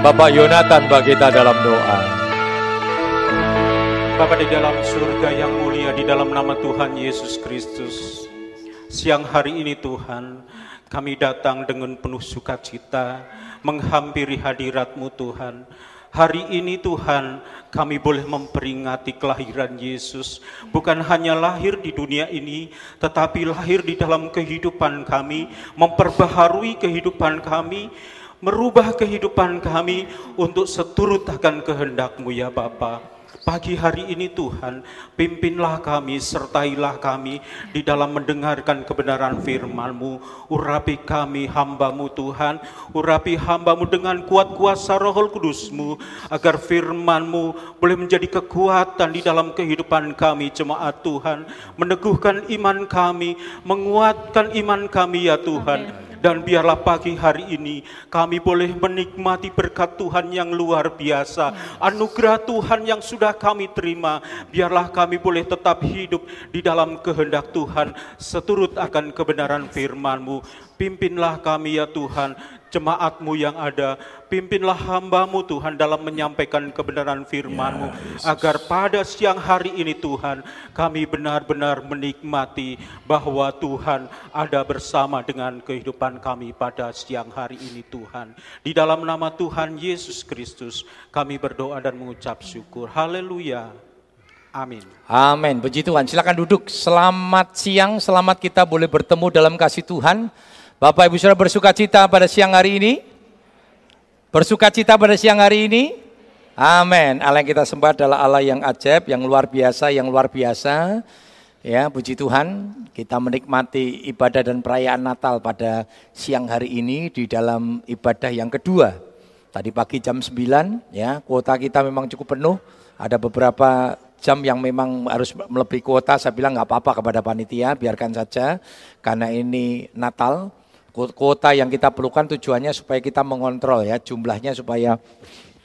Bapak Yonatan bagi kita dalam doa. Bapa di dalam surga yang mulia di dalam nama Tuhan Yesus Kristus. Siang hari ini Tuhan, kami datang dengan penuh sukacita menghampiri hadirat-Mu Tuhan. Hari ini Tuhan, kami boleh memperingati kelahiran Yesus. Bukan hanya lahir di dunia ini, tetapi lahir di dalam kehidupan kami, memperbaharui kehidupan kami, merubah kehidupan kami untuk seturut akan kehendak-Mu ya Bapak. Pagi hari ini Tuhan, pimpinlah kami, sertailah kami di dalam mendengarkan kebenaran firman-Mu. Urapi kami hamba-Mu Tuhan, urapi hamba-Mu dengan kuat kuasa roh kudus-Mu, agar firman-Mu boleh menjadi kekuatan di dalam kehidupan kami jemaat Tuhan, meneguhkan iman kami, menguatkan iman kami ya Tuhan. Amen dan biarlah pagi hari ini kami boleh menikmati berkat Tuhan yang luar biasa. Anugerah Tuhan yang sudah kami terima. Biarlah kami boleh tetap hidup di dalam kehendak Tuhan. Seturut akan kebenaran firman-Mu. Pimpinlah kami ya Tuhan jemaatmu yang ada. Pimpinlah hambamu Tuhan dalam menyampaikan kebenaran firmanmu. Ya, agar pada siang hari ini Tuhan kami benar-benar menikmati bahwa Tuhan ada bersama dengan kehidupan kami pada siang hari ini Tuhan. Di dalam nama Tuhan Yesus Kristus kami berdoa dan mengucap syukur. Haleluya. Amin. Amin. Puji Tuhan. Silakan duduk. Selamat siang, selamat kita boleh bertemu dalam kasih Tuhan. Bapak Ibu sudah bersuka cita pada siang hari ini? Bersuka cita pada siang hari ini? Amin. Allah yang kita sembah adalah Allah yang ajaib, yang luar biasa, yang luar biasa. Ya, puji Tuhan, kita menikmati ibadah dan perayaan Natal pada siang hari ini di dalam ibadah yang kedua. Tadi pagi jam 9, ya, kuota kita memang cukup penuh. Ada beberapa jam yang memang harus melebihi kuota, saya bilang nggak apa-apa kepada panitia, biarkan saja. Karena ini Natal, Kuota yang kita perlukan tujuannya supaya kita mengontrol ya jumlahnya supaya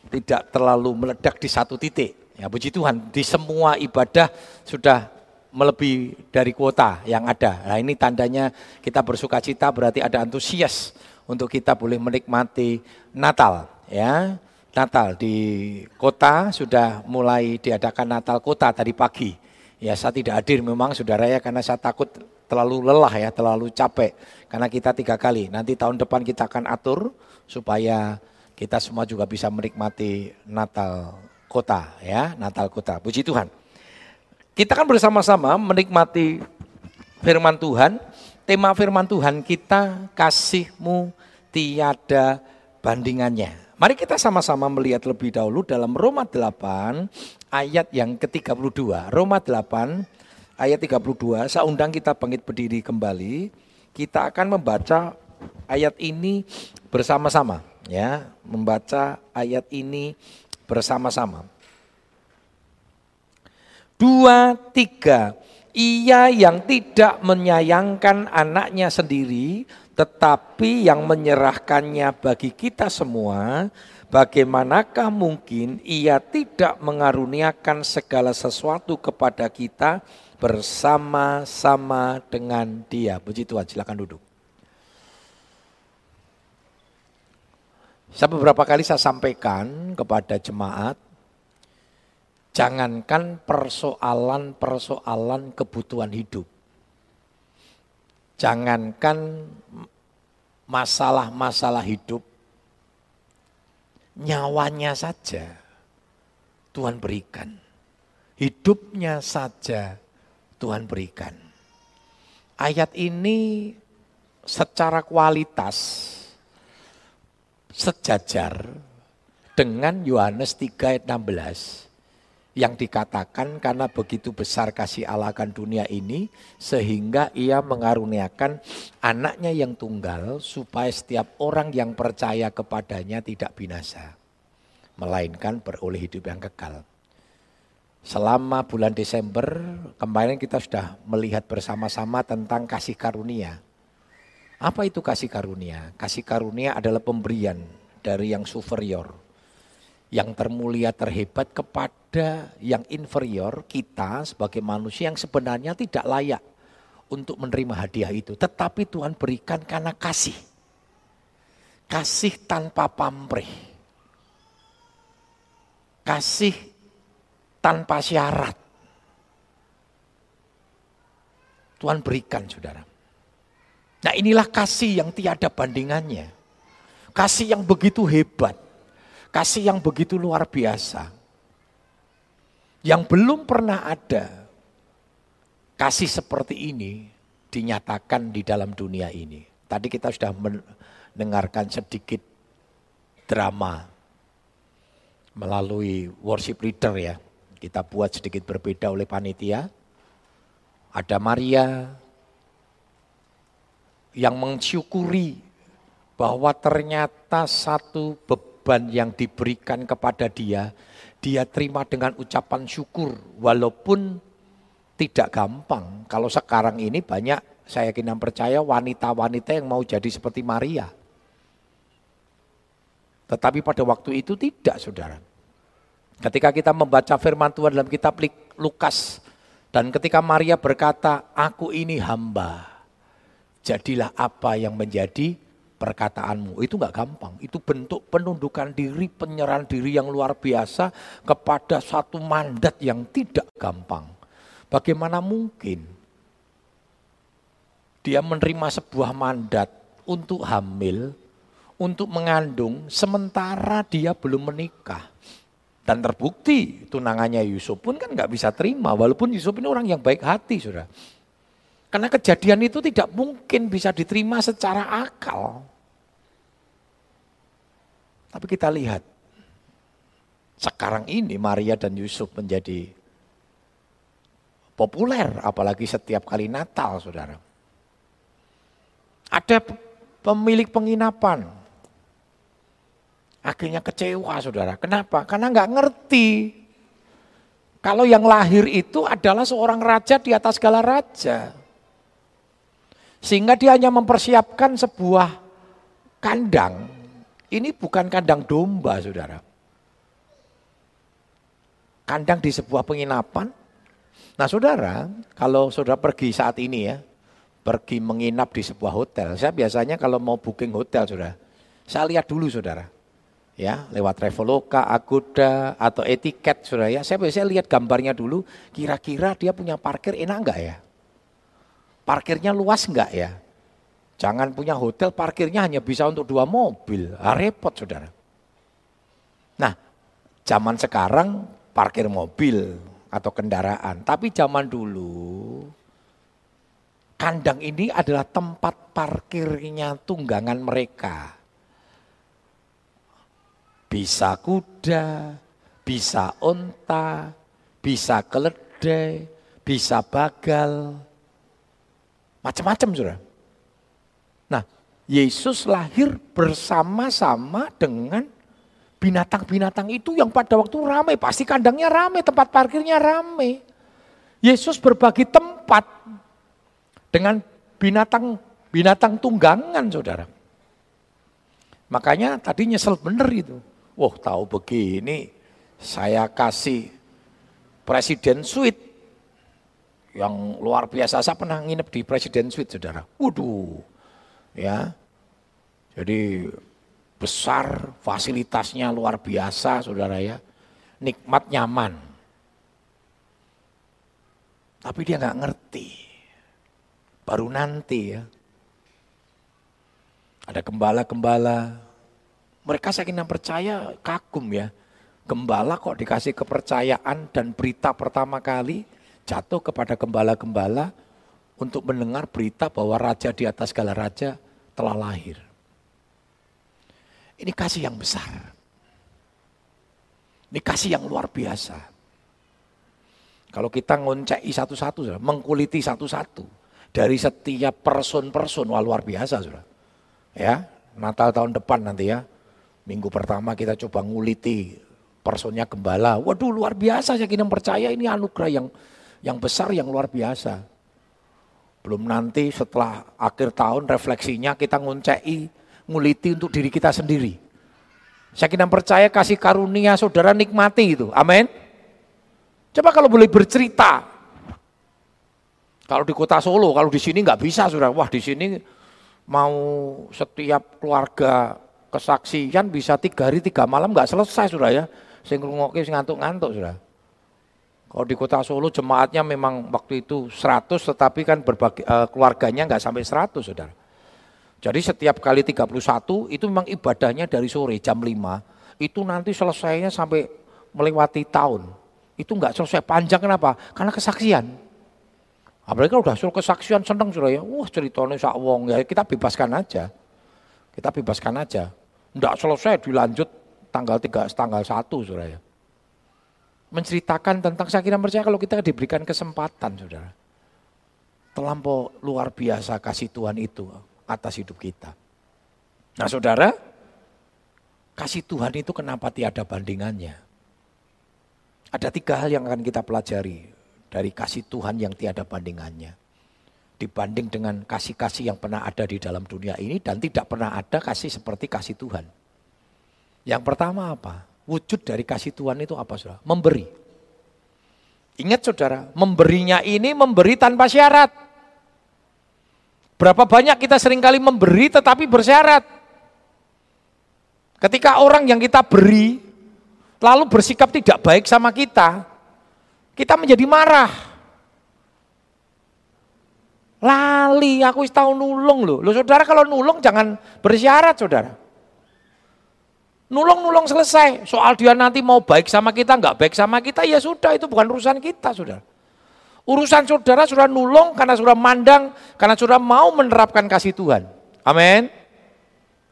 tidak terlalu meledak di satu titik. Ya puji Tuhan, di semua ibadah sudah melebihi dari kuota yang ada. Nah ini tandanya kita bersuka cita berarti ada antusias untuk kita boleh menikmati Natal ya. Natal di kota sudah mulai diadakan Natal kota tadi pagi. Ya saya tidak hadir memang saudara ya karena saya takut terlalu lelah ya, terlalu capek. Karena kita tiga kali. Nanti tahun depan kita akan atur supaya kita semua juga bisa menikmati Natal kota ya, Natal kota. Puji Tuhan. Kita kan bersama-sama menikmati firman Tuhan. Tema firman Tuhan kita kasihmu tiada bandingannya. Mari kita sama-sama melihat lebih dahulu dalam Roma 8 ayat yang ke-32. Roma 8 ayat 32, saya undang kita bangkit berdiri kembali. Kita akan membaca ayat ini bersama-sama ya, membaca ayat ini bersama-sama. Dua, tiga. Ia yang tidak menyayangkan anaknya sendiri, tetapi yang menyerahkannya bagi kita semua, bagaimanakah mungkin ia tidak mengaruniakan segala sesuatu kepada kita bersama-sama dengan dia. Puji Tuhan, silakan duduk. Saya beberapa kali saya sampaikan kepada jemaat, jangankan persoalan-persoalan kebutuhan hidup. Jangankan masalah-masalah hidup, nyawanya saja Tuhan berikan. Hidupnya saja Tuhan berikan. Ayat ini secara kualitas sejajar dengan Yohanes 3 ayat 16 yang dikatakan karena begitu besar kasih Allah akan dunia ini sehingga ia mengaruniakan anaknya yang tunggal supaya setiap orang yang percaya kepadanya tidak binasa melainkan beroleh hidup yang kekal. Selama bulan Desember kemarin kita sudah melihat bersama-sama tentang kasih karunia. Apa itu kasih karunia? Kasih karunia adalah pemberian dari yang superior, yang termulia terhebat kepada yang inferior kita sebagai manusia yang sebenarnya tidak layak untuk menerima hadiah itu. Tetapi Tuhan berikan karena kasih. Kasih tanpa pamrih. Kasih tanpa syarat. Tuhan berikan saudara. Nah inilah kasih yang tiada bandingannya. Kasih yang begitu hebat. Kasih yang begitu luar biasa. Yang belum pernah ada kasih seperti ini dinyatakan di dalam dunia ini. Tadi kita sudah mendengarkan sedikit drama melalui worship leader ya. Kita buat sedikit berbeda oleh panitia. Ada Maria yang mensyukuri bahwa ternyata satu beban yang diberikan kepada dia dia terima dengan ucapan syukur walaupun tidak gampang. Kalau sekarang ini banyak saya yakin dan percaya wanita-wanita yang mau jadi seperti Maria. Tetapi pada waktu itu tidak saudara. Ketika kita membaca firman Tuhan dalam kitab Lukas dan ketika Maria berkata, aku ini hamba. Jadilah apa yang menjadi perkataanmu. Itu nggak gampang. Itu bentuk penundukan diri, penyerahan diri yang luar biasa kepada satu mandat yang tidak gampang. Bagaimana mungkin dia menerima sebuah mandat untuk hamil, untuk mengandung, sementara dia belum menikah. Dan terbukti tunangannya Yusuf pun kan nggak bisa terima, walaupun Yusuf ini orang yang baik hati, sudah. Karena kejadian itu tidak mungkin bisa diterima secara akal. Tapi kita lihat, sekarang ini Maria dan Yusuf menjadi populer, apalagi setiap kali Natal, saudara. Ada pemilik penginapan, akhirnya kecewa, saudara. Kenapa? Karena nggak ngerti. Kalau yang lahir itu adalah seorang raja di atas segala raja. Sehingga dia hanya mempersiapkan sebuah kandang ini bukan kandang domba, saudara. Kandang di sebuah penginapan. Nah saudara, kalau saudara pergi saat ini ya, pergi menginap di sebuah hotel. Saya biasanya kalau mau booking hotel, saudara, saya lihat dulu, saudara. Ya, lewat Traveloka, Agoda, atau etiket, saudara ya. Saya biasanya lihat gambarnya dulu, kira-kira dia punya parkir enak enggak ya? Parkirnya luas enggak ya? Jangan punya hotel parkirnya hanya bisa untuk dua mobil. Ah, repot saudara. Nah zaman sekarang parkir mobil atau kendaraan. Tapi zaman dulu kandang ini adalah tempat parkirnya tunggangan mereka. Bisa kuda, bisa onta, bisa keledai, bisa bagal, macam-macam sudah. Yesus lahir bersama-sama dengan binatang-binatang itu yang pada waktu ramai. Pasti kandangnya ramai, tempat parkirnya ramai. Yesus berbagi tempat dengan binatang binatang tunggangan saudara. Makanya tadi nyesel bener itu. Wah tahu begini saya kasih presiden suite yang luar biasa. Saya pernah nginep di presiden suite saudara. Waduh ya. Jadi besar, fasilitasnya luar biasa saudara ya. Nikmat nyaman. Tapi dia nggak ngerti. Baru nanti ya. Ada gembala-gembala. Mereka saking percaya kagum ya. Gembala kok dikasih kepercayaan dan berita pertama kali jatuh kepada gembala-gembala untuk mendengar berita bahwa raja di atas segala raja telah lahir. Ini kasih yang besar. Ini kasih yang luar biasa. Kalau kita ngoncei satu-satu, mengkuliti satu-satu. Dari setiap person-person, wah luar biasa. Saudara. Ya, Natal tahun depan nanti ya. Minggu pertama kita coba nguliti personnya gembala. Waduh luar biasa saya kira percaya ini anugerah yang yang besar yang luar biasa. Belum nanti setelah akhir tahun refleksinya kita nguncei, nguliti untuk diri kita sendiri. Saya kira percaya kasih karunia saudara nikmati itu. Amin. Coba kalau boleh bercerita. Kalau di kota Solo, kalau di sini nggak bisa saudara. Wah di sini mau setiap keluarga kesaksian bisa tiga hari tiga malam nggak selesai saudara ya. sing ngantuk-ngantuk sudah. Kalau di kota Solo jemaatnya memang waktu itu 100 tetapi kan berbagi, uh, keluarganya nggak sampai 100 saudara. Jadi setiap kali 31 itu memang ibadahnya dari sore jam 5 itu nanti selesainya sampai melewati tahun. Itu nggak selesai panjang kenapa? Karena kesaksian. Apalagi kalau udah suruh kesaksian seneng sudah ya, wah ceritanya sak wong ya kita bebaskan aja. Kita bebaskan aja. Enggak selesai dilanjut tanggal 3 tanggal 1 Saudara ya. Menceritakan tentang saya kira percaya kalau kita diberikan kesempatan Saudara. Terlampau luar biasa kasih Tuhan itu atas hidup kita. Nah Saudara, kasih Tuhan itu kenapa tiada bandingannya? Ada tiga hal yang akan kita pelajari dari kasih Tuhan yang tiada bandingannya dibanding dengan kasih-kasih yang pernah ada di dalam dunia ini dan tidak pernah ada kasih seperti kasih Tuhan. Yang pertama apa? Wujud dari kasih Tuhan itu apa saudara? Memberi. Ingat saudara, memberinya ini memberi tanpa syarat. Berapa banyak kita sering kali memberi tetapi bersyarat. Ketika orang yang kita beri lalu bersikap tidak baik sama kita, kita menjadi marah. Lali, aku tahu nulung loh. Loh saudara kalau nulung jangan bersyarat saudara. Nulung-nulung selesai. Soal dia nanti mau baik sama kita, nggak baik sama kita, ya sudah itu bukan urusan kita saudara. Urusan saudara sudah nulung karena sudah mandang, karena sudah mau menerapkan kasih Tuhan. Amin.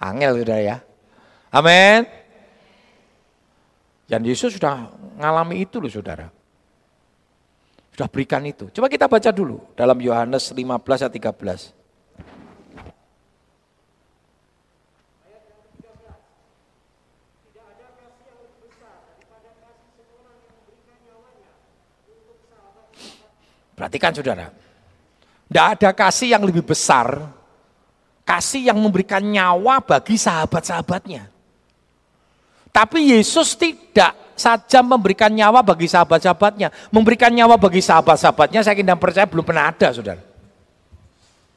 Angel saudara ya. Amin. Dan Yesus sudah ngalami itu loh saudara. Sudah berikan itu. Coba kita baca dulu dalam Yohanes 15 ayat 13. Perhatikan saudara, tidak ada kasih yang lebih besar, kasih yang memberikan nyawa bagi sahabat-sahabatnya. Tapi Yesus tidak saja memberikan nyawa bagi sahabat-sahabatnya. Memberikan nyawa bagi sahabat-sahabatnya saya kira percaya belum pernah ada saudara.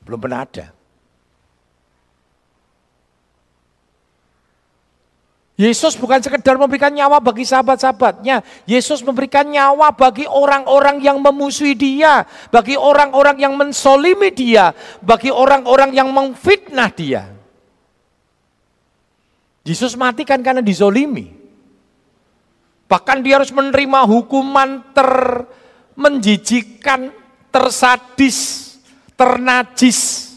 Belum pernah ada. Yesus bukan sekedar memberikan nyawa bagi sahabat-sahabatnya. Yesus memberikan nyawa bagi orang-orang yang memusuhi dia. Bagi orang-orang yang mensolimi dia. Bagi orang-orang yang memfitnah dia. Yesus mati kan karena dizolimi. Bahkan dia harus menerima hukuman ter menjijikan, tersadis, ternajis.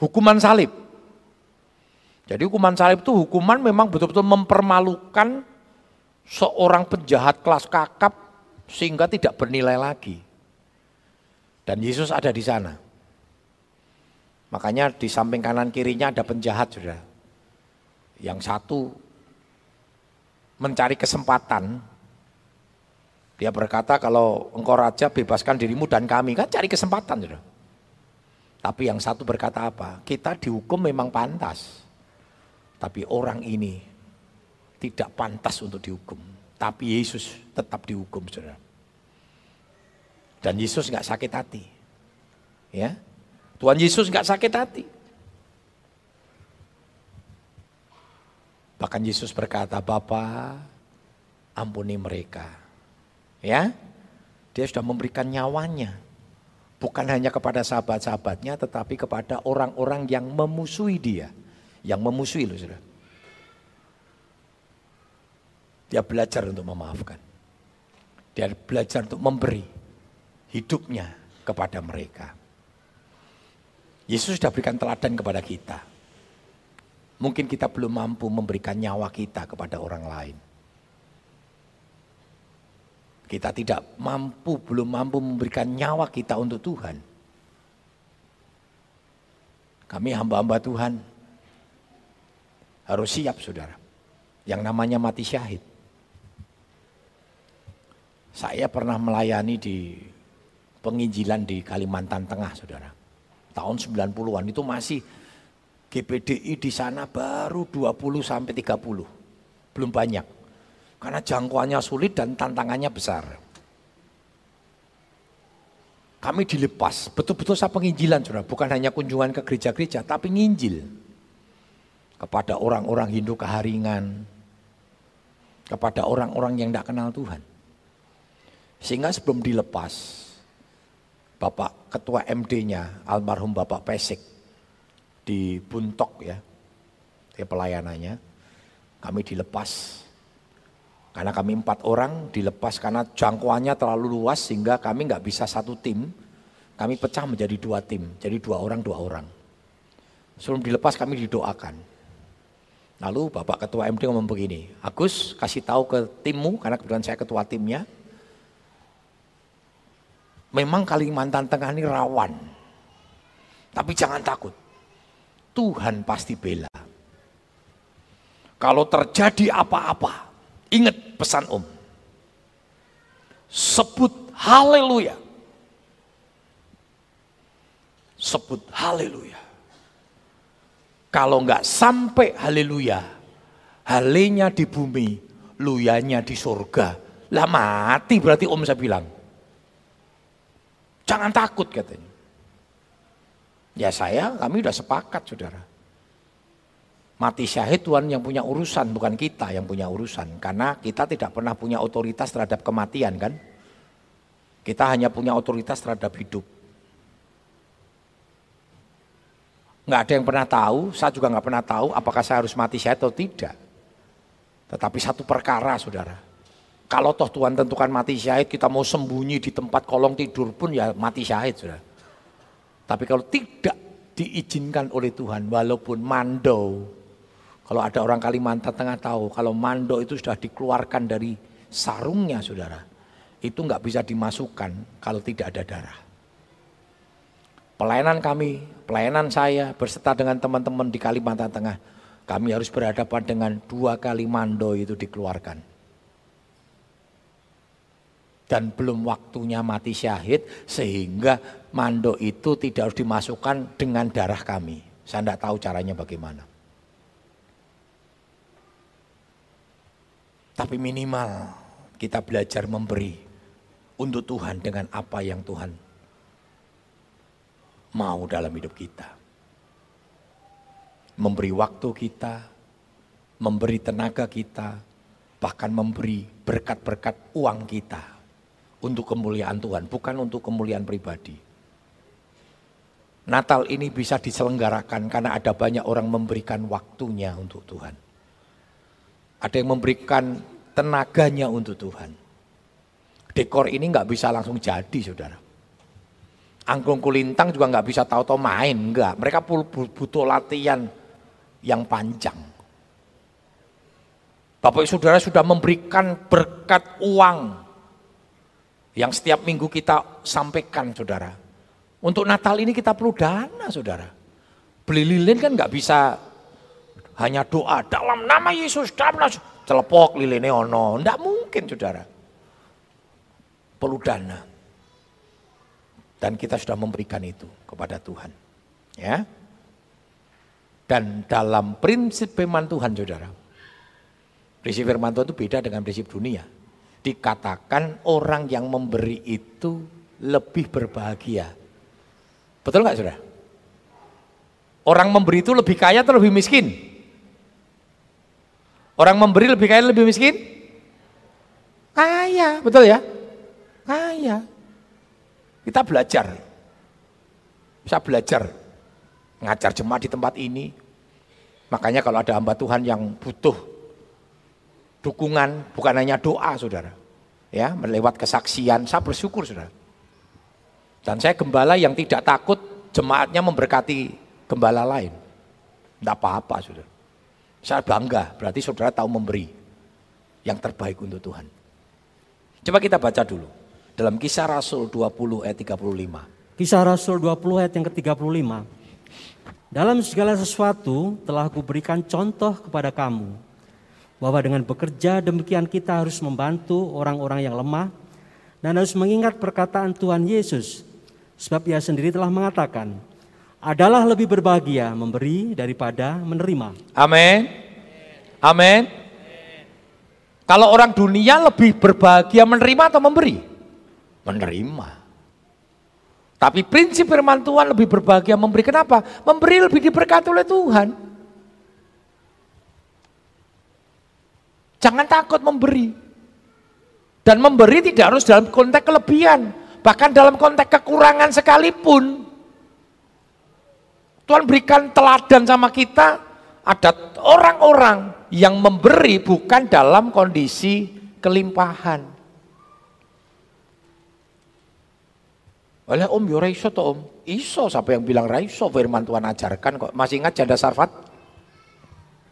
Hukuman salib. Jadi hukuman salib itu hukuman memang betul-betul mempermalukan seorang penjahat kelas kakap sehingga tidak bernilai lagi. Dan Yesus ada di sana. Makanya di samping kanan kirinya ada penjahat sudah. Yang satu mencari kesempatan. Dia berkata kalau engkau raja bebaskan dirimu dan kami. Kan cari kesempatan. Sudah. Tapi yang satu berkata apa? Kita dihukum memang pantas. Tapi orang ini tidak pantas untuk dihukum. Tapi Yesus tetap dihukum, saudara. Dan Yesus nggak sakit hati. Ya, Tuhan Yesus nggak sakit hati. Bahkan Yesus berkata, Bapa ampuni mereka. Ya, dia sudah memberikan nyawanya. Bukan hanya kepada sahabat-sahabatnya, tetapi kepada orang-orang yang memusuhi dia. Yang memusuhi loh sudah. Dia belajar untuk memaafkan. Dia belajar untuk memberi hidupnya kepada mereka. Yesus sudah berikan teladan kepada kita. Mungkin kita belum mampu memberikan nyawa kita kepada orang lain. Kita tidak mampu, belum mampu memberikan nyawa kita untuk Tuhan. Kami hamba-hamba Tuhan harus siap saudara. Yang namanya mati syahid. Saya pernah melayani di penginjilan di Kalimantan Tengah saudara. Tahun 90-an itu masih GPDI di sana baru 20 sampai 30. Belum banyak. Karena jangkauannya sulit dan tantangannya besar. Kami dilepas, betul-betul saya penginjilan saudara, bukan hanya kunjungan ke gereja-gereja, tapi nginjil kepada orang-orang Hindu keharingan, kepada orang-orang yang tidak kenal Tuhan. Sehingga sebelum dilepas, Bapak Ketua MD-nya, almarhum Bapak Pesik, di Buntok ya, di pelayanannya, kami dilepas. Karena kami empat orang dilepas karena jangkauannya terlalu luas sehingga kami nggak bisa satu tim, kami pecah menjadi dua tim, jadi dua orang dua orang. Sebelum dilepas kami didoakan. Lalu Bapak Ketua MD ngomong begini, Agus kasih tahu ke timmu, karena kebetulan saya ketua timnya, memang Kalimantan Tengah ini rawan. Tapi jangan takut, Tuhan pasti bela. Kalau terjadi apa-apa, ingat pesan Om. Sebut haleluya. Sebut haleluya. Kalau enggak sampai haleluya, halenya di bumi, luyanya di surga. Lah mati berarti om saya bilang. Jangan takut katanya. Ya saya, kami udah sepakat saudara. Mati syahid Tuhan yang punya urusan, bukan kita yang punya urusan. Karena kita tidak pernah punya otoritas terhadap kematian kan. Kita hanya punya otoritas terhadap hidup. Nggak ada yang pernah tahu, saya juga nggak pernah tahu apakah saya harus mati syahid atau tidak. Tetapi satu perkara saudara, kalau toh Tuhan tentukan mati syahid, kita mau sembunyi di tempat kolong tidur pun ya mati syahid saudara. Tapi kalau tidak diizinkan oleh Tuhan, walaupun mando, kalau ada orang Kalimantan Tengah tahu, kalau mando itu sudah dikeluarkan dari sarungnya saudara, itu nggak bisa dimasukkan kalau tidak ada darah. Pelayanan kami, pelayanan saya berserta dengan teman-teman di Kalimantan Tengah, kami harus berhadapan dengan dua kali mando itu dikeluarkan. Dan belum waktunya mati syahid sehingga mando itu tidak harus dimasukkan dengan darah kami. Saya tidak tahu caranya bagaimana. Tapi minimal kita belajar memberi untuk Tuhan dengan apa yang Tuhan mau dalam hidup kita. Memberi waktu kita, memberi tenaga kita, bahkan memberi berkat-berkat uang kita untuk kemuliaan Tuhan, bukan untuk kemuliaan pribadi. Natal ini bisa diselenggarakan karena ada banyak orang memberikan waktunya untuk Tuhan. Ada yang memberikan tenaganya untuk Tuhan. Dekor ini nggak bisa langsung jadi, saudara. Angklung kulintang juga nggak bisa tahu-tahu main, enggak. Mereka butuh latihan yang panjang. Bapak Ibu Saudara sudah memberikan berkat uang yang setiap minggu kita sampaikan Saudara. Untuk Natal ini kita perlu dana Saudara. Beli lilin kan nggak bisa hanya doa dalam nama Yesus, dalam celepok lilinnya ono, enggak mungkin Saudara. Perlu dana. Dan kita sudah memberikan itu kepada Tuhan. Ya. Dan dalam prinsip firman Tuhan saudara. Prinsip firman Tuhan itu beda dengan prinsip dunia. Dikatakan orang yang memberi itu lebih berbahagia. Betul nggak saudara? Orang memberi itu lebih kaya atau lebih miskin? Orang memberi lebih kaya lebih miskin? Kaya, betul ya? Kaya. Kita belajar. Bisa belajar ngajar jemaat di tempat ini. Makanya kalau ada hamba Tuhan yang butuh dukungan, bukan hanya doa saudara. Ya, melewat kesaksian, saya bersyukur saudara. Dan saya gembala yang tidak takut jemaatnya memberkati gembala lain. Tidak apa-apa saudara. Saya bangga, berarti saudara tahu memberi yang terbaik untuk Tuhan. Coba kita baca dulu dalam kisah Rasul 20 ayat 35. Kisah Rasul 20 ayat yang ke-35. Dalam segala sesuatu telah kuberikan contoh kepada kamu bahwa dengan bekerja demikian kita harus membantu orang-orang yang lemah dan harus mengingat perkataan Tuhan Yesus sebab ia sendiri telah mengatakan adalah lebih berbahagia memberi daripada menerima. Amin. Amin. Kalau orang dunia lebih berbahagia menerima atau memberi? Menerima. Tapi prinsip firman Tuhan lebih berbahagia memberi. Kenapa? Memberi lebih diberkati oleh Tuhan. Jangan takut memberi. Dan memberi tidak harus dalam konteks kelebihan, bahkan dalam konteks kekurangan sekalipun. Tuhan berikan teladan sama kita, ada orang-orang yang memberi bukan dalam kondisi kelimpahan. Oleh om, yo raiso to om. Iso, siapa yang bilang raiso? Firman Tuhan ajarkan kok. Masih ingat janda sarfat?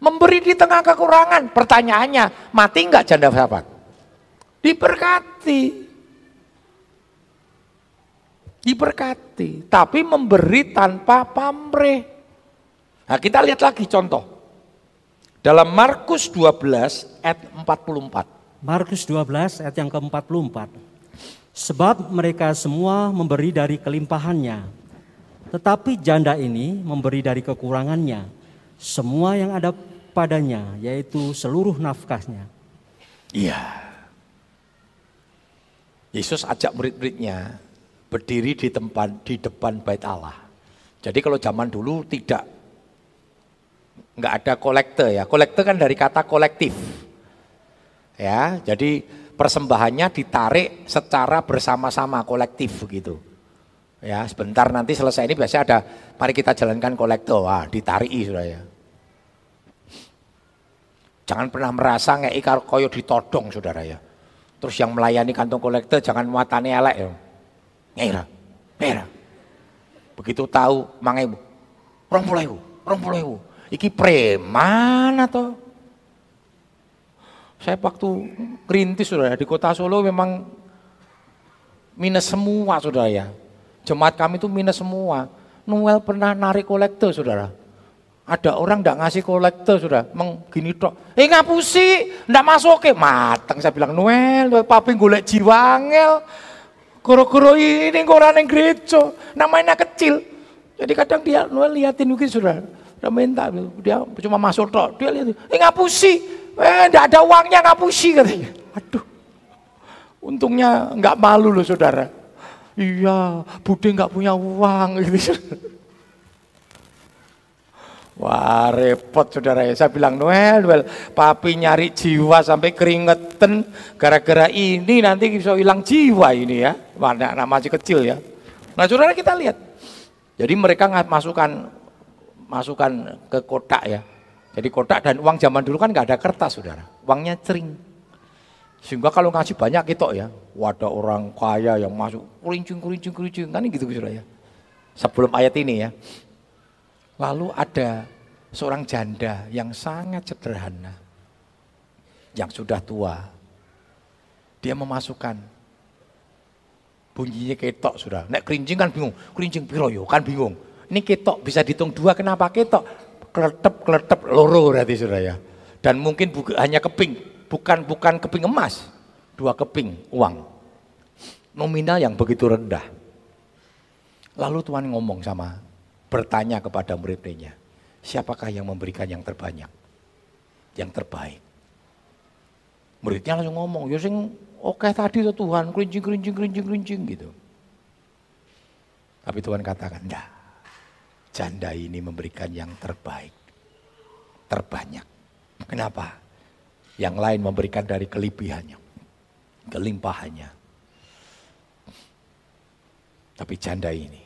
Memberi di tengah kekurangan. Pertanyaannya, mati enggak janda sarfat? Diberkati. Diberkati. Tapi memberi tanpa pamrih. Nah kita lihat lagi contoh. Dalam Markus 12 ayat 44. Markus 12 ayat yang ke-44. Sebab mereka semua memberi dari kelimpahannya. Tetapi janda ini memberi dari kekurangannya. Semua yang ada padanya, yaitu seluruh nafkahnya. Iya. Yesus ajak murid-muridnya berdiri di tempat di depan bait Allah. Jadi kalau zaman dulu tidak nggak ada kolektor ya. Kolektor kan dari kata kolektif. Ya, jadi persembahannya ditarik secara bersama-sama kolektif begitu. Ya, sebentar nanti selesai ini biasanya ada mari kita jalankan kolektor. Wah, ditarik sudah ya. Jangan pernah merasa ngei koyo ditodong saudara ya. Terus yang melayani kantong kolektor jangan muatannya elek ya. Ngira, ngira. Begitu tahu puluh rong puluh Iki preman atau? Saya waktu kerintis sudah di kota Solo memang minus semua saudara ya. Jemaat kami itu minus semua. Noel pernah narik kolektor saudara. Ada orang tidak ngasih kolektor sudah, meng gini tok. Eh ngapusi, ndak masuk ke mateng. Saya bilang Noel, papi golek jiwa angel. Kuro-kuro ini koran yang gereja, namanya kecil. Jadi kadang dia Noel liatin mungkin sudah, udah minta, dia cuma masuk tok. Dia lihat, eh ngapusi, eh ndak ada uangnya ngapusi katanya. Aduh, untungnya nggak malu loh saudara. Iya, Bude nggak punya uang gitu. Wah repot saudara ya. Saya bilang Noel, Noel, papi nyari jiwa sampai keringetan. Gara-gara ini nanti bisa hilang jiwa ini ya. Mana anak masih kecil ya. Nah saudara kita lihat. Jadi mereka nggak masukkan masukkan ke kotak ya. Jadi kotak dan uang zaman dulu kan nggak ada kertas saudara. Uangnya cering. Sehingga kalau ngasih banyak gitu ya. Wadah orang kaya yang masuk kurincing, kurincing, kurincing. Kan gitu saudara ya. Sebelum ayat ini ya. Lalu ada seorang janda yang sangat sederhana, yang sudah tua. Dia memasukkan bunyinya ketok sudah. Nek kerincing kan bingung, kerincing piro yo kan bingung. Ini ketok bisa dihitung dua, kenapa ketok? Keletep, keletep, loro berarti sudah ya. Dan mungkin bukan, hanya keping, bukan bukan keping emas, dua keping uang. Nominal yang begitu rendah. Lalu Tuhan ngomong sama bertanya kepada murid-muridnya, siapakah yang memberikan yang terbanyak? Yang terbaik. Muridnya langsung ngomong, ya sing oke okay, tadi tuh Tuhan, kerincing, kerincing, kerincing, kerincing gitu. Tapi Tuhan katakan, enggak. Janda ini memberikan yang terbaik. Terbanyak. Kenapa? Yang lain memberikan dari kelebihannya. Kelimpahannya. Tapi janda ini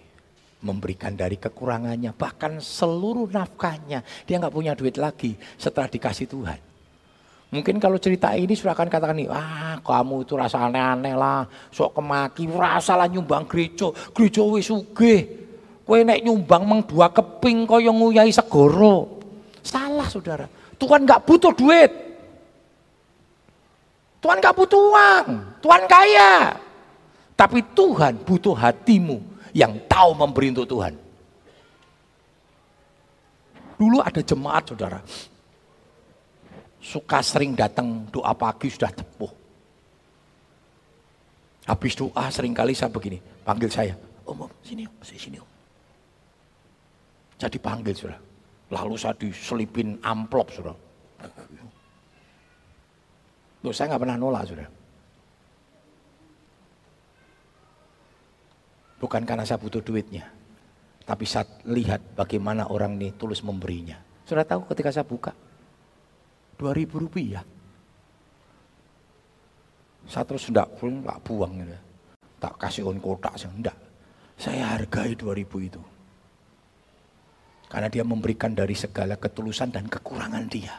memberikan dari kekurangannya, bahkan seluruh nafkahnya. Dia nggak punya duit lagi setelah dikasih Tuhan. Mungkin kalau cerita ini sudah akan katakan nih, ah kamu itu rasa aneh-aneh lah, sok kemaki, rasa lah nyumbang gereja, gereja wis suge. Kue naik nyumbang meng dua keping yang nguyai segoro. Salah saudara, Tuhan nggak butuh duit. Tuhan nggak butuh uang, Tuhan kaya. Tapi Tuhan butuh hatimu yang tahu memberi untuk Tuhan. Dulu ada jemaat saudara, suka sering datang doa pagi sudah tepuh. Habis doa sering kali saya begini, panggil saya, om, om sini om, sini om. Saya dipanggil sudah. Lalu saya diselipin amplop sudah. Loh, saya nggak pernah nolak sudah. Bukan karena saya butuh duitnya. Tapi saat lihat bagaimana orang ini tulus memberinya. Sudah tahu ketika saya buka. 2000 rupiah. Saya terus enggak, enggak buang gitu. Tak kasih on kotak, enggak. Saya hargai 2000 itu. Karena dia memberikan dari segala ketulusan dan kekurangan dia.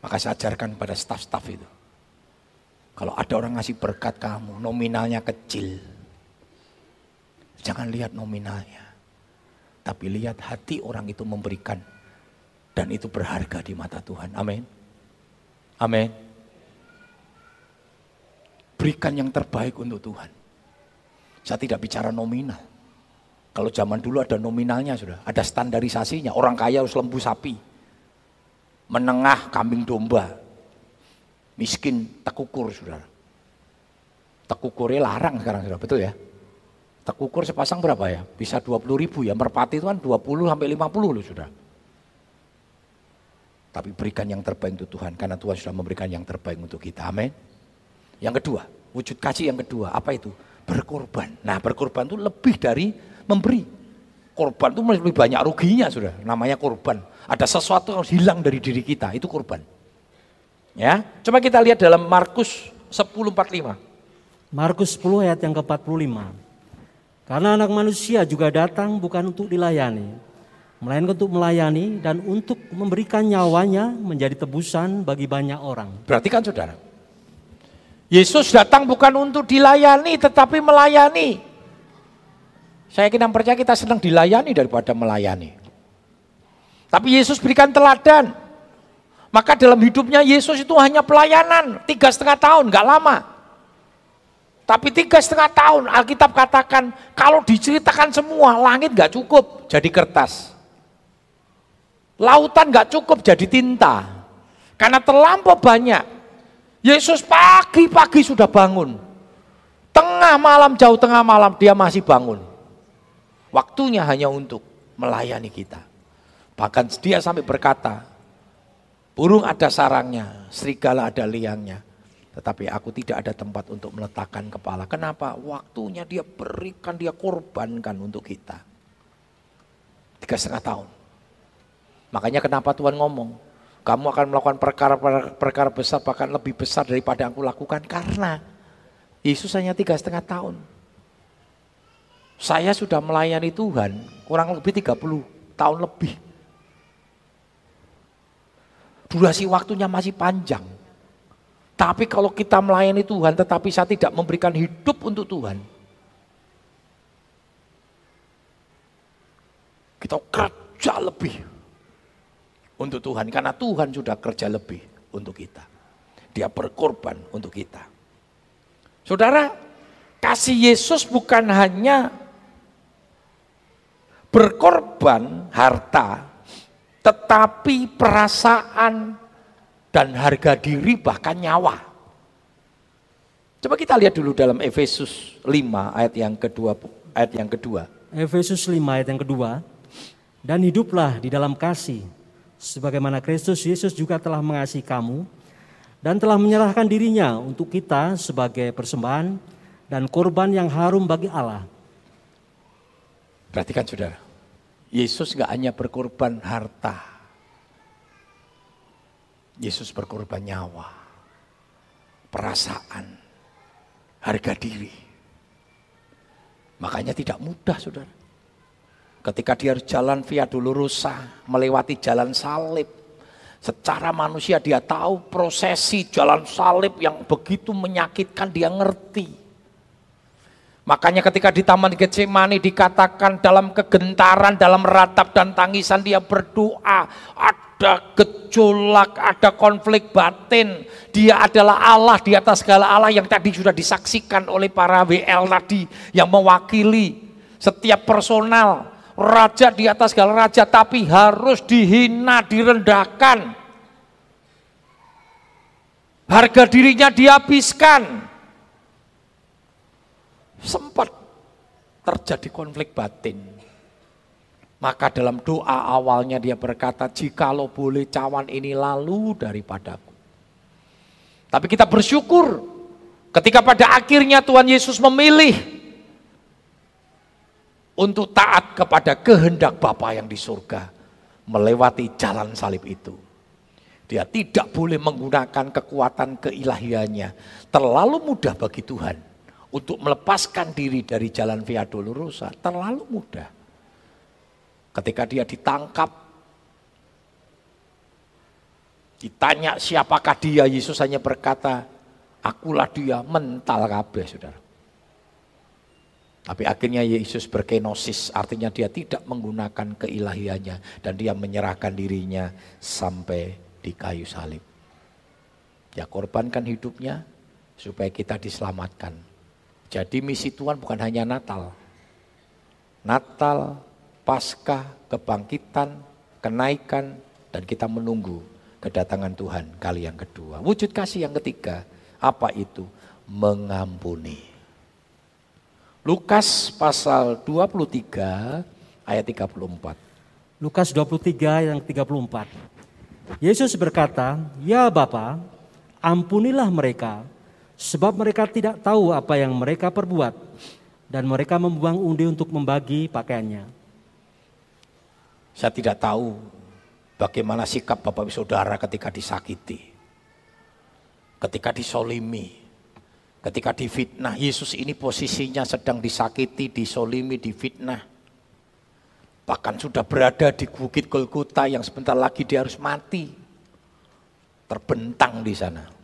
Maka saya ajarkan pada staf-staf itu. Kalau ada orang ngasih berkat kamu, nominalnya kecil. Jangan lihat nominalnya. Tapi lihat hati orang itu memberikan. Dan itu berharga di mata Tuhan. Amin. Amin. Berikan yang terbaik untuk Tuhan. Saya tidak bicara nominal. Kalau zaman dulu ada nominalnya sudah, ada standarisasinya. Orang kaya harus lembu sapi. Menengah kambing domba. Miskin tekukur saudara. Tekukurnya larang sekarang sudah, betul ya? Tekukur sepasang berapa ya? Bisa 20 ribu ya, merpati itu kan 20 sampai 50 loh sudah. Tapi berikan yang terbaik untuk Tuhan, karena Tuhan sudah memberikan yang terbaik untuk kita, amin. Yang kedua, wujud kasih yang kedua, apa itu? Berkorban. Nah berkorban itu lebih dari memberi. Korban itu lebih banyak ruginya sudah, namanya korban. Ada sesuatu yang hilang dari diri kita, itu korban. Ya, coba kita lihat dalam Markus 10:45. Markus 10 ayat yang ke-45. Karena anak manusia juga datang bukan untuk dilayani, melainkan untuk melayani dan untuk memberikan nyawanya menjadi tebusan bagi banyak orang. Berarti kan saudara, Yesus datang bukan untuk dilayani tetapi melayani. Saya yakin dan percaya kita senang dilayani daripada melayani. Tapi Yesus berikan teladan. Maka dalam hidupnya Yesus itu hanya pelayanan, tiga setengah tahun, nggak lama. Tapi tiga setengah tahun Alkitab katakan kalau diceritakan semua langit nggak cukup jadi kertas. Lautan nggak cukup jadi tinta. Karena terlampau banyak. Yesus pagi-pagi sudah bangun. Tengah malam, jauh tengah malam dia masih bangun. Waktunya hanya untuk melayani kita. Bahkan dia sampai berkata, burung ada sarangnya, serigala ada liangnya. Tetapi aku tidak ada tempat untuk meletakkan kepala. Kenapa? Waktunya dia berikan, dia korbankan untuk kita. Tiga setengah tahun. Makanya kenapa Tuhan ngomong, kamu akan melakukan perkara-perkara besar bahkan lebih besar daripada aku lakukan. Karena Yesus hanya tiga setengah tahun. Saya sudah melayani Tuhan kurang lebih 30 tahun lebih. Durasi waktunya masih panjang. Tapi kalau kita melayani Tuhan tetapi saya tidak memberikan hidup untuk Tuhan. Kita kerja lebih untuk Tuhan. Karena Tuhan sudah kerja lebih untuk kita. Dia berkorban untuk kita. Saudara, kasih Yesus bukan hanya berkorban harta, tetapi perasaan dan harga diri bahkan nyawa. Coba kita lihat dulu dalam Efesus 5 ayat yang kedua ayat yang kedua. Efesus 5 ayat yang kedua. Dan hiduplah di dalam kasih sebagaimana Kristus Yesus juga telah mengasihi kamu dan telah menyerahkan dirinya untuk kita sebagai persembahan dan korban yang harum bagi Allah. Perhatikan saudara, Yesus gak hanya berkorban harta. Yesus berkorban nyawa, perasaan, harga diri. Makanya tidak mudah saudara. Ketika dia harus jalan via Dolorosa, melewati jalan salib. Secara manusia dia tahu prosesi jalan salib yang begitu menyakitkan dia ngerti. Makanya ketika di Taman Getsemani dikatakan dalam kegentaran, dalam ratap dan tangisan dia berdoa. Ada gejolak, ada konflik batin. Dia adalah Allah di atas segala Allah yang tadi sudah disaksikan oleh para WL tadi. Yang mewakili setiap personal. Raja di atas segala raja tapi harus dihina, direndahkan. Harga dirinya dihabiskan sempat terjadi konflik batin. Maka dalam doa awalnya dia berkata, jikalau boleh cawan ini lalu daripadaku. Tapi kita bersyukur ketika pada akhirnya Tuhan Yesus memilih untuk taat kepada kehendak Bapa yang di surga melewati jalan salib itu. Dia tidak boleh menggunakan kekuatan keilahiannya. Terlalu mudah bagi Tuhan untuk melepaskan diri dari jalan Via Dolorosa. Terlalu mudah. Ketika dia ditangkap, ditanya siapakah dia, Yesus hanya berkata, akulah dia, mental kabeh saudara. Tapi akhirnya Yesus berkenosis, artinya dia tidak menggunakan keilahiannya dan dia menyerahkan dirinya sampai di kayu salib. Dia korbankan hidupnya supaya kita diselamatkan. Jadi misi Tuhan bukan hanya Natal. Natal, Paskah, kebangkitan, kenaikan, dan kita menunggu kedatangan Tuhan kali yang kedua. Wujud kasih yang ketiga, apa itu? Mengampuni. Lukas pasal 23 ayat 34. Lukas 23 yang 34. Yesus berkata, "Ya Bapa, ampunilah mereka, sebab mereka tidak tahu apa yang mereka perbuat." Dan mereka membuang undi untuk membagi pakaiannya. Saya tidak tahu bagaimana sikap Bapak Saudara ketika disakiti. Ketika disolimi. Ketika difitnah. Yesus ini posisinya sedang disakiti, disolimi, difitnah Bahkan sudah berada di bukit Golgota yang sebentar lagi dia harus mati. Terbentang di sana.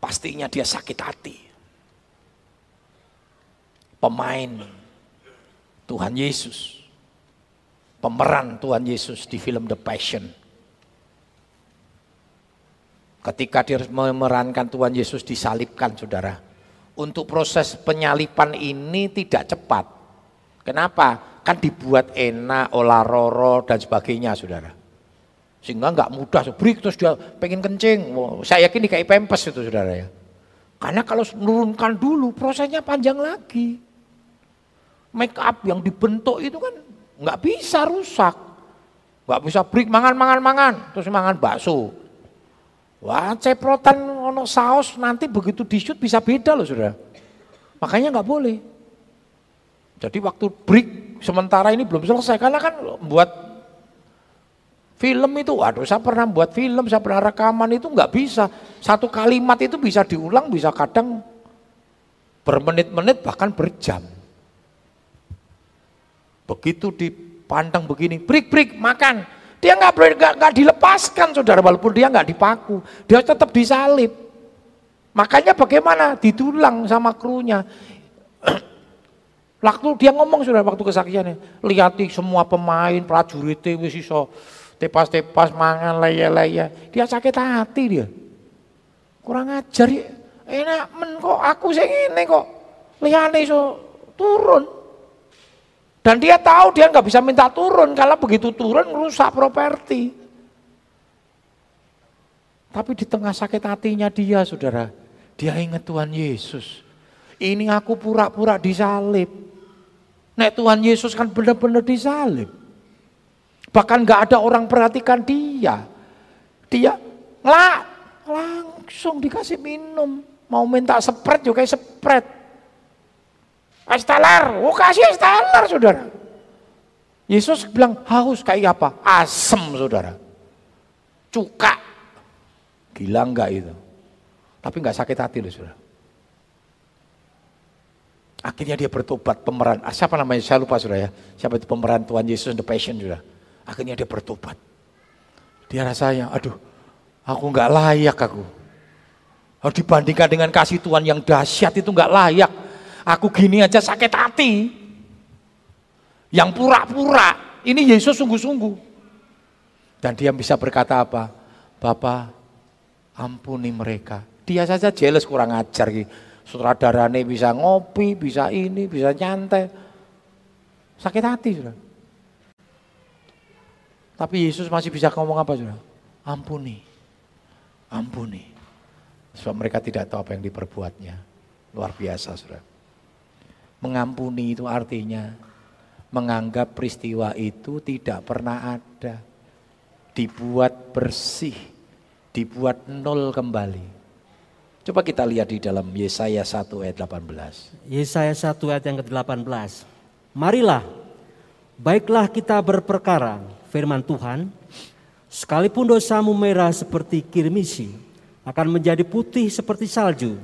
Pastinya dia sakit hati. Pemain Tuhan Yesus. Pemeran Tuhan Yesus di film The Passion. Ketika dia memerankan Tuhan Yesus disalibkan saudara. Untuk proses penyalipan ini tidak cepat Kenapa? Kan dibuat enak, olah roro dan sebagainya saudara. Sehingga nggak mudah, break terus dia pengen kencing. saya yakin kayak pempes itu saudara ya. Karena kalau menurunkan dulu prosesnya panjang lagi. Make up yang dibentuk itu kan nggak bisa rusak. Nggak bisa break mangan, mangan, mangan. Terus mangan bakso. Wah ceprotan ono saus nanti begitu di shoot bisa beda loh saudara. Makanya nggak boleh. Jadi waktu break sementara ini belum selesai karena kan buat film itu, waduh saya pernah buat film, saya pernah rekaman itu nggak bisa. Satu kalimat itu bisa diulang, bisa kadang bermenit-menit bahkan berjam. Begitu dipandang begini, break break makan, dia nggak boleh nggak dilepaskan saudara walaupun dia nggak dipaku, dia tetap disalib. Makanya bagaimana ditulang sama krunya. Waktu dia ngomong sudah waktu kesaksiannya, lihat semua pemain prajurit wis iso tepas-tepas mangan laya-laya. Dia sakit hati dia. Kurang ajar ya. Enak men kok aku sing ngene kok. Liyane iso turun. Dan dia tahu dia nggak bisa minta turun kalau begitu turun rusak properti. Tapi di tengah sakit hatinya dia, saudara, dia ingat Tuhan Yesus. Ini aku pura-pura disalib. Nek Tuhan Yesus kan benar-benar disalib. Bahkan nggak ada orang perhatikan dia. Dia lah langsung dikasih minum. Mau minta spread juga spread. Esteller, oh kasih esteller saudara. Yesus bilang haus kayak apa? Asem saudara. Cuka. Gila enggak itu? Tapi enggak sakit hati loh saudara. Akhirnya dia bertobat, pemeran. Ah, siapa namanya? Saya lupa sudah ya. Siapa itu pemeran Tuhan Yesus the Passion sudah. Akhirnya dia bertobat. Dia rasanya, aduh, aku nggak layak aku. Harus dibandingkan dengan kasih Tuhan yang dahsyat itu nggak layak. Aku gini aja sakit hati. Yang pura-pura. Ini Yesus sungguh-sungguh. Dan dia bisa berkata apa? Bapak, ampuni mereka. Dia saja jealous kurang ajar sutradarane bisa ngopi, bisa ini, bisa nyantai. Sakit hati sudah. Tapi Yesus masih bisa ngomong apa sudah? Ampuni. Ampuni. Sebab mereka tidak tahu apa yang diperbuatnya. Luar biasa sudah. Mengampuni itu artinya menganggap peristiwa itu tidak pernah ada. Dibuat bersih, dibuat nol kembali. Coba kita lihat di dalam Yesaya 1 ayat 18. Yesaya 1 ayat yang ke-18. Marilah, baiklah kita berperkara firman Tuhan, Sekalipun dosamu merah seperti kirmisi, akan menjadi putih seperti salju.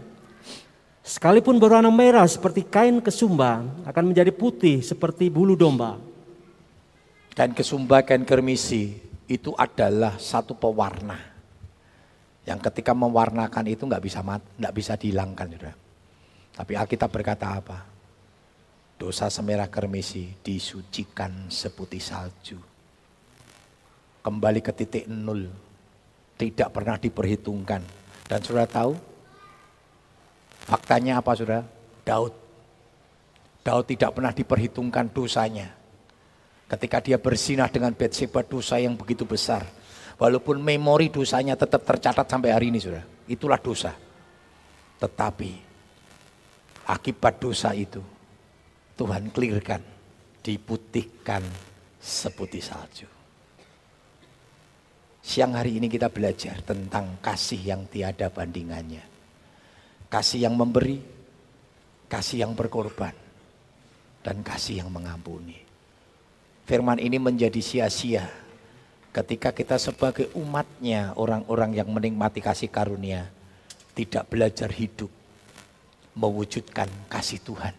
Sekalipun berwarna merah seperti kain kesumba, akan menjadi putih seperti bulu domba. Kain kesumba, kain kermisi itu adalah satu pewarna. Yang ketika mewarnakan itu nggak bisa nggak bisa dihilangkan, saudara. Tapi Alkitab berkata apa? Dosa semerah kermisi disucikan seputih salju kembali ke titik nol. Tidak pernah diperhitungkan. Dan sudah tahu, faktanya apa sudah? Daud. Daud tidak pernah diperhitungkan dosanya. Ketika dia bersinah dengan Betseba dosa yang begitu besar. Walaupun memori dosanya tetap tercatat sampai hari ini sudah. Itulah dosa. Tetapi akibat dosa itu Tuhan clearkan, diputihkan seputih salju. Siang hari ini kita belajar tentang kasih yang tiada bandingannya. Kasih yang memberi, kasih yang berkorban, dan kasih yang mengampuni. Firman ini menjadi sia-sia ketika kita sebagai umatnya, orang-orang yang menikmati kasih karunia, tidak belajar hidup, mewujudkan kasih Tuhan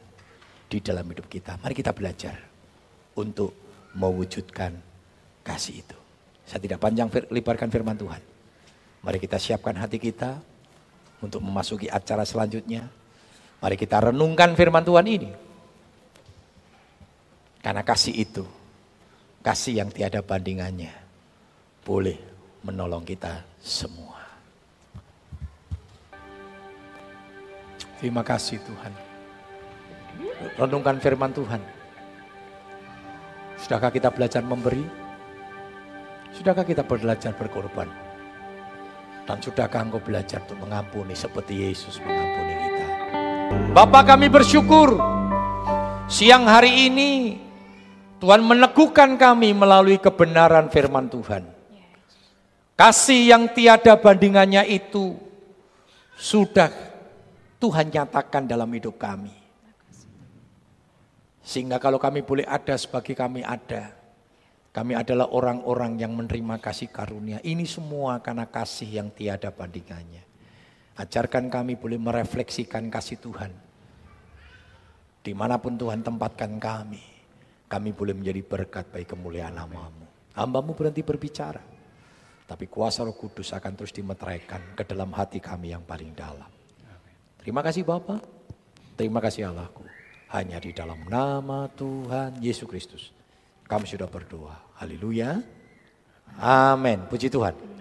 di dalam hidup kita. Mari kita belajar untuk mewujudkan kasih itu. Saya tidak panjang libarkan firman Tuhan. Mari kita siapkan hati kita untuk memasuki acara selanjutnya. Mari kita renungkan firman Tuhan ini. Karena kasih itu, kasih yang tiada bandingannya, boleh menolong kita semua. Terima kasih Tuhan. Renungkan firman Tuhan. Sudahkah kita belajar memberi? Sudahkah kita belajar berkorban? Dan sudahkah engkau belajar untuk mengampuni seperti Yesus mengampuni kita? Bapak kami bersyukur siang hari ini Tuhan meneguhkan kami melalui kebenaran firman Tuhan. Kasih yang tiada bandingannya itu sudah Tuhan nyatakan dalam hidup kami. Sehingga kalau kami boleh ada sebagai kami ada, kami adalah orang-orang yang menerima kasih karunia. Ini semua karena kasih yang tiada bandingannya. Ajarkan kami boleh merefleksikan kasih Tuhan. Di mana pun Tuhan tempatkan kami, kami boleh menjadi berkat bagi kemuliaan namamu. Hambamu berhenti berbicara. Tapi kuasa roh kudus akan terus dimeteraikan ke dalam hati kami yang paling dalam. Terima kasih Bapak. Terima kasih Allahku. Hanya di dalam nama Tuhan Yesus Kristus. Kami sudah berdoa. Haleluya. Amin. Puji Tuhan.